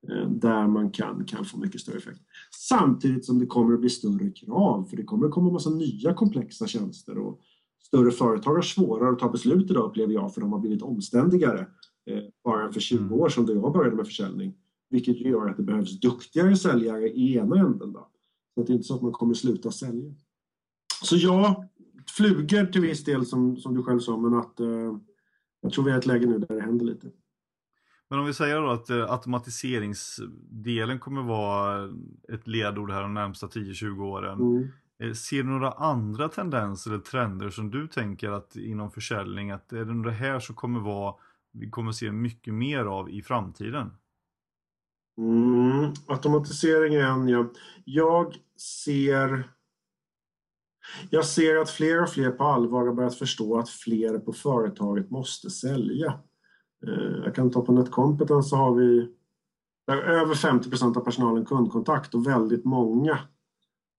Eh, där man kan, kan få mycket större effekt. Samtidigt som det kommer att bli större krav för det kommer att komma en massa nya komplexa tjänster och större företag har svårare att ta beslut idag upplever jag för de har blivit omständigare eh, bara för 20 mm. år sedan då jag började med försäljning. Vilket gör att det behövs duktigare säljare i ena änden. Då. Så det är inte så att man kommer sluta sälja. Så ja, flugor till viss del som, som du själv sa, men att eh, jag tror vi är i ett läge nu där det händer lite. Men om vi säger då att eh, automatiseringsdelen kommer vara ett ledord här de närmsta 10-20 åren. Mm. Eh, ser du några andra tendenser eller trender som du tänker att inom försäljning, att är det det här som kommer vara, vi kommer se mycket mer av i framtiden? Mm, automatisering är en, ja. Jag ser jag ser att fler och fler på allvar har börjat förstå att fler på företaget måste sälja. Eh, jag kan ta på Netcompetence så har vi där över 50 procent av personalen kundkontakt och väldigt många,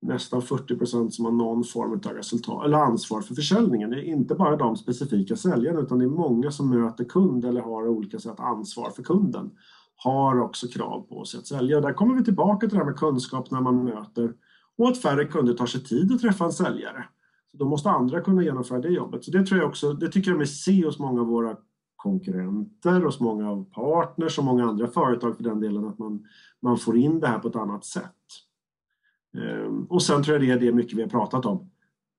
nästan 40 procent, som har någon form av resultat eller ansvar för försäljningen. Det är inte bara de specifika säljarna utan det är många som möter kund eller har olika sätt ansvar för kunden. Har också krav på sig att sälja. Där kommer vi tillbaka till det här med kunskap när man möter och att färre kunder tar sig tid att träffa en säljare. Så då måste andra kunna genomföra det jobbet. Så det tror jag också, det tycker jag mig se hos många av våra konkurrenter, hos många av partners och många andra företag för den delen att man, man får in det här på ett annat sätt. Ehm, och sen tror jag det är det mycket vi har pratat om.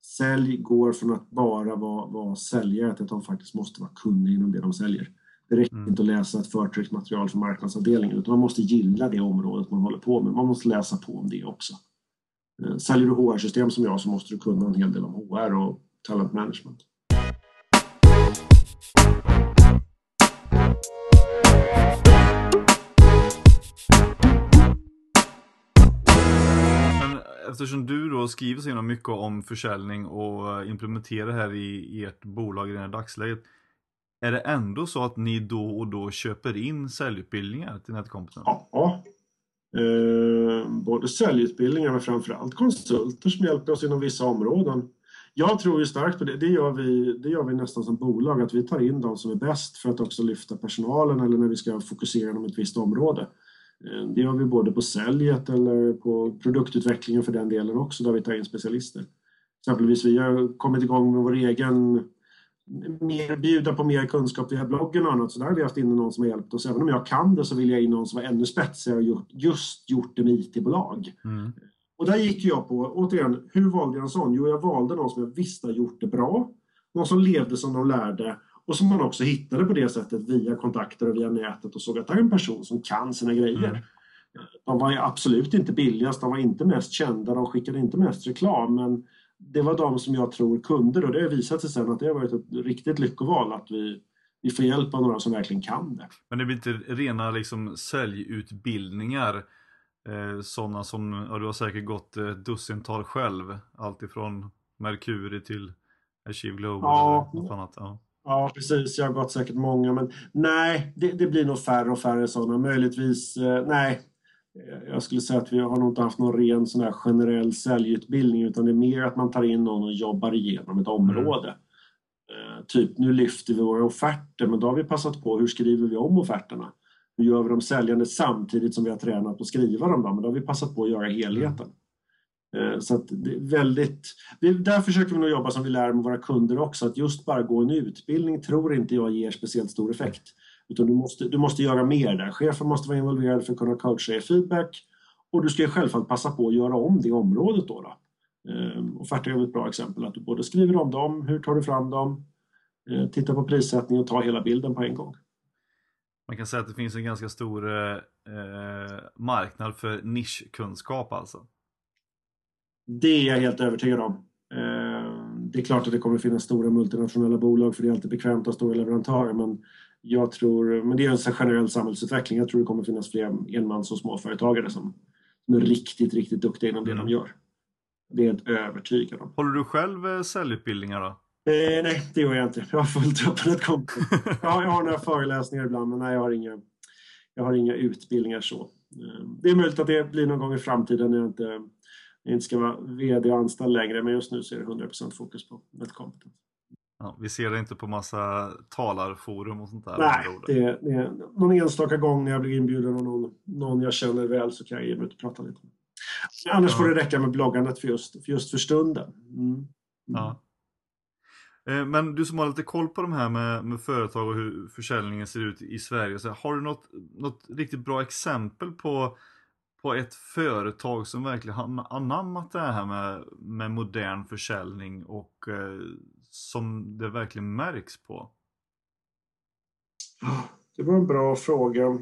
Sälj går från att bara vara, vara säljare till att de faktiskt måste vara kunniga inom det de säljer. Det räcker mm. inte att läsa ett förtryckt material från marknadsavdelningen utan man måste gilla det området man håller på med. Man måste läsa på om det också. Eh, säljer du HR-system som jag så måste du kunna en hel del om HR och talent management. Men eftersom du då skriver så mycket om försäljning och implementerar det här i ert bolag i det här dagsläget. Är det ändå så att ni då och då köper in säljutbildningar till Netcompetence? Ja, Eh, både säljutbildningar men framförallt konsulter som hjälper oss inom vissa områden. Jag tror ju starkt på det. Det gör, vi, det gör vi nästan som bolag, att vi tar in de som är bäst för att också lyfta personalen eller när vi ska fokusera inom ett visst område. Eh, det gör vi både på säljet eller på produktutvecklingen för den delen också, där vi tar in specialister. Exempelvis vi har kommit igång med vår egen mer, bjuda på mer kunskap via bloggen och annat. Så där har vi haft in någon som har hjälpt oss. Även om jag kan det så vill jag in någon som var ännu spetsigare och gjort, just gjort det med IT-bolag. Mm. Och där gick jag på, återigen, hur valde jag en sån? Jo, jag valde någon som jag visste har gjort det bra. Någon som levde som de lärde och som man också hittade på det sättet via kontakter och via nätet och såg att det är en person som kan sina grejer. Mm. De var absolut inte billigast, de var inte mest kända, de skickade inte mest reklam men det var de som jag tror kunde och det har visat sig sen att det har varit ett riktigt lyckoval att vi, vi får hjälp av några som verkligen kan det. Men det blir inte rena liksom säljutbildningar eh, sådana som, ja, du har säkert gått ett dussintal själv, alltifrån Mercury till Achieve Global ja, eller något annat. Ja. Ja, precis. Jag har gått säkert många, men nej, det, det blir nog färre och färre sådana. Möjligtvis, eh, nej, Eh, jag skulle säga att vi har nog inte haft någon ren sån här generell säljutbildning utan det är mer att man tar in någon och jobbar igenom ett område. Eh, typ nu lyfter vi våra offerter men då har vi passat på hur skriver vi om offerterna? Hur gör vi dem säljande samtidigt som vi har tränat på att skriva dem? Då? Men då har vi passat på att göra helheten. Eh, så att det är väldigt, där försöker vi nog jobba som vi lär med våra kunder också, att just bara gå en utbildning tror inte jag ger speciellt stor effekt. Utan du måste, du måste göra mer där. Chefen måste vara involverad för att kunna coacha er feedback och du ska ju självfallet passa på att göra om det området då. då. Eh, offerter är ett bra exempel, att du både skriver om dem, hur tar du fram dem, eh, titta på prissättning och ta hela bilden på en gång. Man kan säga att det finns en ganska stor eh, marknad för nischkunskap alltså. Det är jag helt övertygad om. Eh, det är klart att det kommer finnas stora multinationella bolag för det är alltid bekvämt att ha stora leverantörer men jag tror, men det är en generell samhällsutveckling. Jag tror det kommer finnas fler enmans och småföretagare som, som är riktigt, riktigt duktiga inom det mm. de gör. Det är jag övertygad om. Håller du själv eh, säljutbildningar då? Eh, nej, det gör jag inte. Jag har fullt upp med ett konto. *laughs* ja, jag har några föreläsningar ibland men nej, jag har inga, jag har inga utbildningar så. Eh, det är möjligt att det blir någon gång i framtiden när jag inte inte ska vara VD och anställd längre men just nu så är det 100% fokus på Netcompetence. Ja, vi ser det inte på massa talarforum och sånt där? Nej, det det är någon enstaka gång när jag blir inbjuden av någon, någon jag känner väl så kan jag ge mig ut och prata lite. Annars ja. får det räcka med bloggandet för just för, just för stunden. Mm. Mm. Ja. Eh, men du som har lite koll på de här med, med företag och hur försäljningen ser ut i Sverige. Så har du något, något riktigt bra exempel på på ett företag som verkligen har anammat det här med, med modern försäljning och eh, som det verkligen märks på? Det var en bra fråga.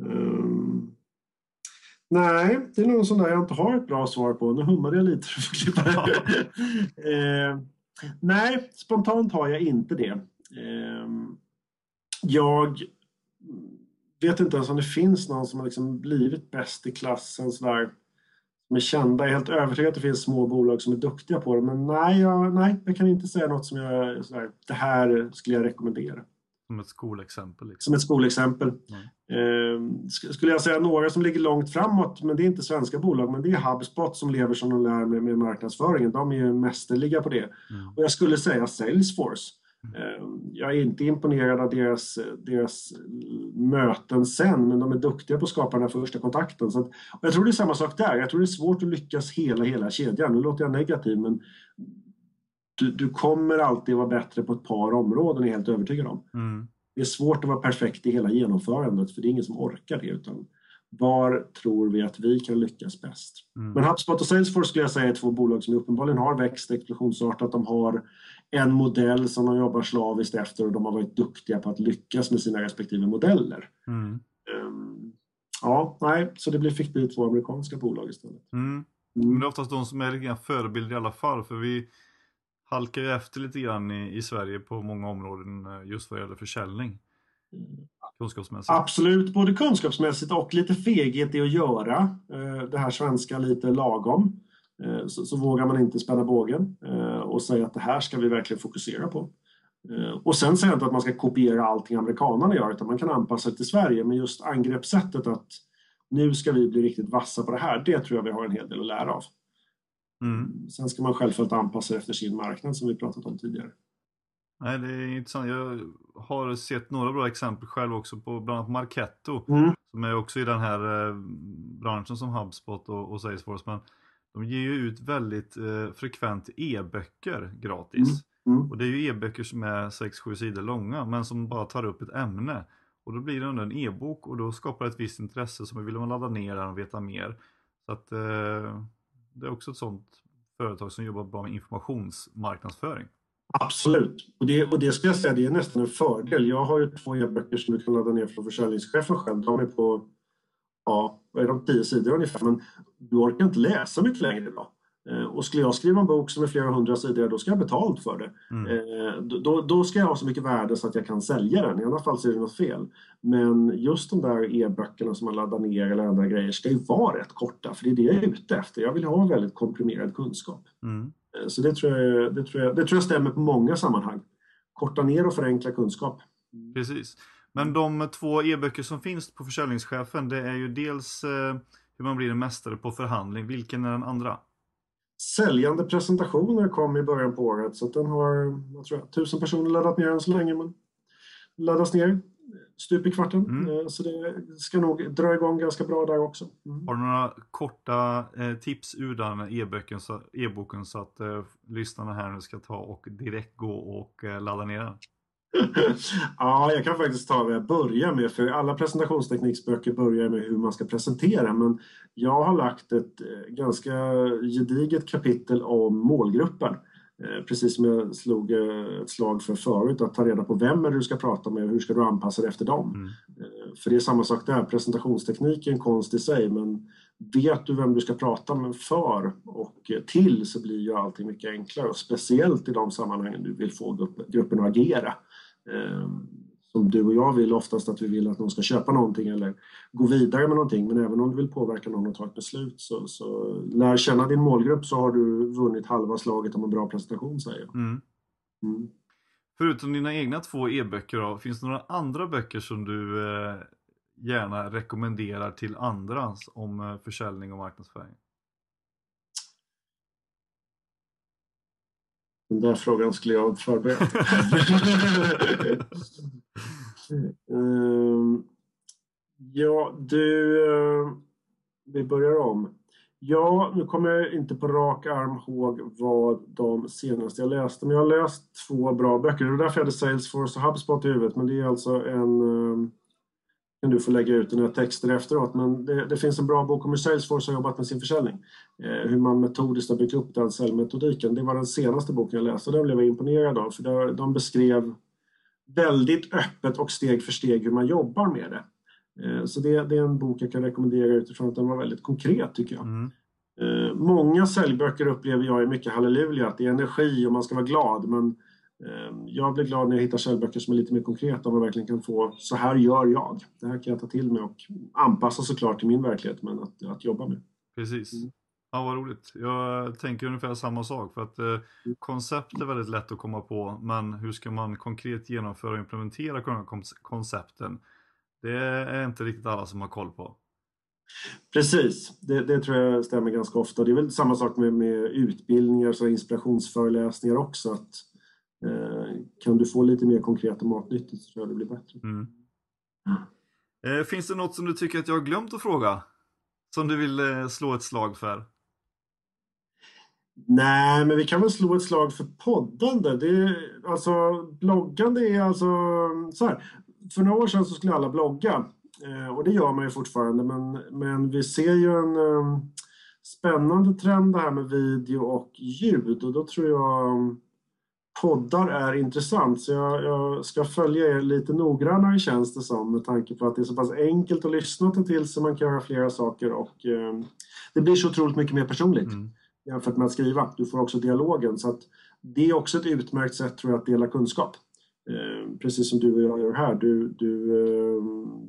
Um, nej, det är nog sån där jag inte har ett bra svar på. Nu hummade jag lite. uh, *laughs* nej, spontant har jag inte det. Uh, jag vet inte ens om det finns någon som har liksom blivit bäst i klassen sådär. Som är kända. Jag är helt övertygad att det finns små bolag som är duktiga på det. Men nej, jag, nej, jag kan inte säga något som jag sådär, det här skulle jag rekommendera. Som ett skolexempel? Liksom. Som ett skolexempel. Mm. Eh, skulle jag säga några som ligger långt framåt, men det är inte svenska bolag, men det är HubSpot som lever som de lär med, med marknadsföringen. De är ju mästerliga på det. Mm. Och jag skulle säga Salesforce. Ehm, jag är inte imponerad av deras, deras möten sen, men de är duktiga på att skapa den här första kontakten. Så att, jag tror det är samma sak där. Jag tror det är svårt att lyckas hela, hela kedjan. Nu låter jag negativ, men du, du kommer alltid vara bättre på ett par områden, är jag helt övertygad om. Mm. Det är svårt att vara perfekt i hela genomförandet, för det är ingen som orkar det. Utan var tror vi att vi kan lyckas bäst? Mm. Men HubSpot och Salesforce skulle jag säga är två bolag som uppenbarligen har växt explosionsartat. De har en modell som de jobbar slaviskt efter och de har varit duktiga på att lyckas med sina respektive modeller. Mm. Um, ja, nej, så det blir, bli två amerikanska bolag istället. Mm. mm. Men det är oftast de som är lite förebilder i alla fall, för vi halkar ju efter lite grann i, i Sverige på många områden eh, just vad gäller försäljning. Kunskapsmässigt. Absolut, både kunskapsmässigt och lite feghet i att göra eh, det här svenska lite lagom. Eh, så, så, vågar man inte spänna bågen och säga att det här ska vi verkligen fokusera på. Eh, och sen säger jag inte att man ska kopiera allting amerikanerna gör utan man kan anpassa det till Sverige men just angreppssättet att nu ska vi bli riktigt vassa på det här, det tror jag vi har en hel del att lära av. Mm. Sen ska man självfallet anpassa efter sin marknad som vi pratat om tidigare. Nej, det är intressant. Jag har sett några bra exempel själv också på bland annat Marketo mm. som är också i den här branschen som HubSpot och, och Salesforce. Men de ger ju ut väldigt eh, frekvent e-böcker gratis. Mm. Mm. Och det är ju e-böcker som är 6-7 sidor långa men som bara tar upp ett ämne. Och då blir det en e-bok och då skapar det ett visst intresse så vill man ladda ner den och veta mer. Så att eh, Det är också ett sånt företag som jobbar bra med informationsmarknadsföring. Absolut, och det, och det ska jag säga, det är nästan en fördel. Jag har ju två e-böcker som du kan ladda ner från försäljningschefen själv. De är på ja, vad är de, tio sidor ungefär, men du orkar inte läsa mycket längre idag. Eh, och skulle jag skriva en bok som är flera hundra sidor, då ska jag ha betalt för det. Mm. Eh, då, då ska jag ha så mycket värde så att jag kan sälja den, i annat fall så är det något fel. Men just de där e-böckerna som man laddar ner eller andra grejer ska ju vara rätt korta, för det är det jag är ute efter. Jag vill ha en väldigt komprimerad kunskap. Mm. Eh, så det tror, jag, det, tror jag, det tror jag stämmer på många sammanhang. Korta ner och förenkla kunskap. Precis. Men de två e-böcker som finns på försäljningschefen det är ju dels eh, hur man blir en mästare på förhandling. Vilken är den andra? säljande presentationer kom i början på året så den har, jag tror tusen personer laddat ner än så länge men laddas ner stup i kvarten. Mm. Eh, så det ska nog dra igång ganska bra där också. Mm. Har du några korta eh, tips ur den e-boken så, e så att eh, lyssnarna här nu ska ta och direkt gå och eh, ladda ner den? Ja, jag kan faktiskt ta vad jag börjar med, för alla presentationstekniksböcker börjar med hur man ska presentera, men jag har lagt ett eh, ganska gediget kapitel om målgruppen. Eh, precis som jag slog eh, ett slag för förut, att ta reda på vem är du ska prata med och hur ska du anpassa dig efter dem. Mm. För det är samma sak där, presentationsteknik är en konst i sig, men vet du vem du ska prata med för och till så blir ju allting mycket enklare och speciellt i de sammanhangen du vill få gruppen att agera. Ehm, som du och jag vill oftast att vi vill att någon ska köpa någonting eller gå vidare med någonting. Men även om du vill påverka någon att ta ett beslut så, så lär känna din målgrupp så har du vunnit halva slaget om en bra presentation säger jag. Mm. Mm. Förutom dina egna två e-böcker finns det några andra böcker som du eh, gärna rekommenderar till andra om eh, försäljning och marknadsföring? Den där frågan skulle jag ha förberett. um, *laughs* ja, du... Uh, vi börjar om. Ja, nu kommer jag inte på rak arm ihåg vad de senaste jag läste, men jag har läst två bra böcker. Det var därför jag hade Salesforce och HubSpot i huvudet, men det är alltså en um, kan du få lägga ut dina texter efteråt. Men det, det, finns en bra bok om hur Salesforce har jobbat med sin försäljning. Eh, hur man metodiskt har byggt upp den säljmetodiken. Det var den senaste boken jag läste och den blev jag imponerad av. För där, de beskrev väldigt öppet och steg för steg hur man jobbar med det. Eh, så det, det, är en bok jag kan rekommendera utifrån att den var väldigt konkret tycker jag. Mm. Eh, många säljböcker upplever jag är mycket halleluja, att det är energi och man ska vara glad. Men jag blir glad när jag hittar källböcker som är lite mer konkreta och man verkligen kan få så här gör jag. Det här kan jag ta till mig och anpassa såklart till min verklighet men att, att jobba med. Precis. Mm. Ja, vad roligt. Jag tänker ungefär samma sak för att eh, koncept är väldigt lätt att komma på men hur ska man konkret genomföra och implementera koncepten? Det är inte riktigt alla som har koll på. Precis, det, det, tror jag stämmer ganska ofta. Det är väl samma sak med, med utbildningar och inspirationsföreläsningar också. Att kan du få lite mer konkreta matnyttigt så tror jag det blir bättre. Mm. Eh, finns det något som du tycker att jag har glömt att fråga? Som du vill eh, slå ett slag för? Nej, men vi kan väl slå ett slag för poddande. Det är, alltså, bloggande är alltså så här. För några år sedan så skulle alla blogga och det gör man ju fortfarande men, men vi ser ju en spännande trend det här med video och ljud och då tror jag poddar är intressant så jag, jag, ska följa er lite noggrannare känns det som med tanke på att det är så pass enkelt att lyssna till så man kan göra flera saker och eh, det blir så otroligt mycket mer personligt mm. jämfört med att skriva. Du får också dialogen så att det är också ett utmärkt sätt tror jag att dela kunskap. Eh, precis som du och jag gör här. Du, du, eh,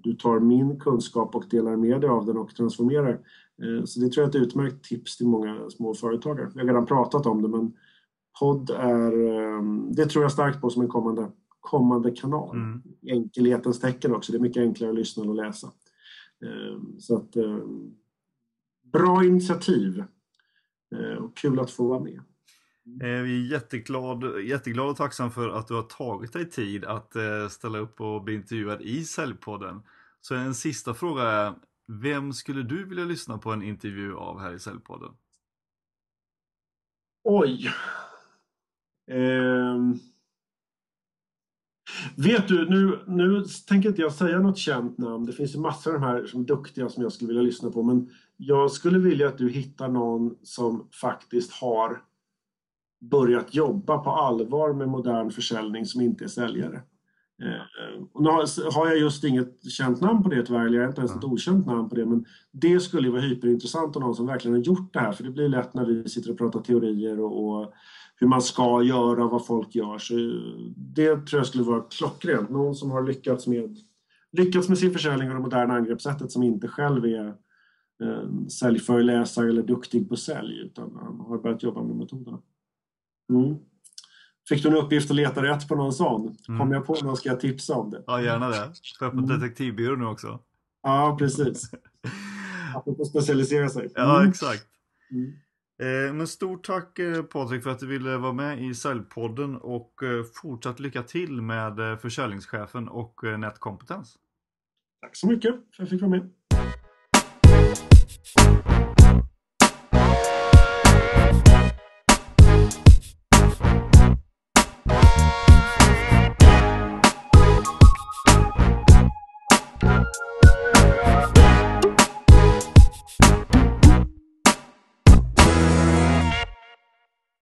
du tar min kunskap och delar med dig av den och transformerar. Eh, så det tror jag är ett utmärkt tips till många små företagare. Jag har redan pratat om det men podd är, ehm, det tror jag starkt på som en kommande, kommande kanal. Mm. Enkelhetens tecken också, det är mycket enklare att lyssna och läsa. Ehm, så att, ehm, bra initiativ eh, och kul att få vara med. Eh, vi är jätteglad, jätteglad och tacksam för att du har tagit dig tid att eh, ställa upp och bli intervjuad i Säljpodden. Så en sista fråga är, vem skulle du vilja lyssna på en intervju av här i Säljpodden? Oj, Eh, vet du, nu, nu tänker inte jag säga något känt namn. Det finns ju massor av de här som duktiga som jag skulle vilja lyssna på. Men jag skulle vilja att du hittar någon som faktiskt har börjat jobba på allvar med modern försäljning som inte är säljare. Eh, och nu har jag just inget känt namn på det tyvärr, eller jag har inte ens ett okänt namn på det, men det skulle vara hyperintressant och någon som verkligen har gjort det här, för det blir lätt när vi sitter och pratar teorier och, och hur man ska göra vad folk gör. Så det tror jag skulle vara klockrent. Någon som har lyckats med, lyckats med sin försäljning och det moderna angreppssättet som inte själv är eh, säljföreläsare eller duktig på sälj utan har börjat jobba med metoderna. Mm. Fick du en uppgift att leta rätt på någon sån? Mm. Kom jag på någon ska jag tipsa om det. Ja, gärna det. Får jag på mm. detektivbyrå nu också? Ja, precis. *laughs* Apropå specialisera sig. Ja, mm. exakt. Mm. Eh, men stort tack eh, Patrik för att du ville vara med i Säljpodden och eh, fortsatt lycka till med försäljningschefen och nätkompetens. Tack så mycket för att jag fick vara med.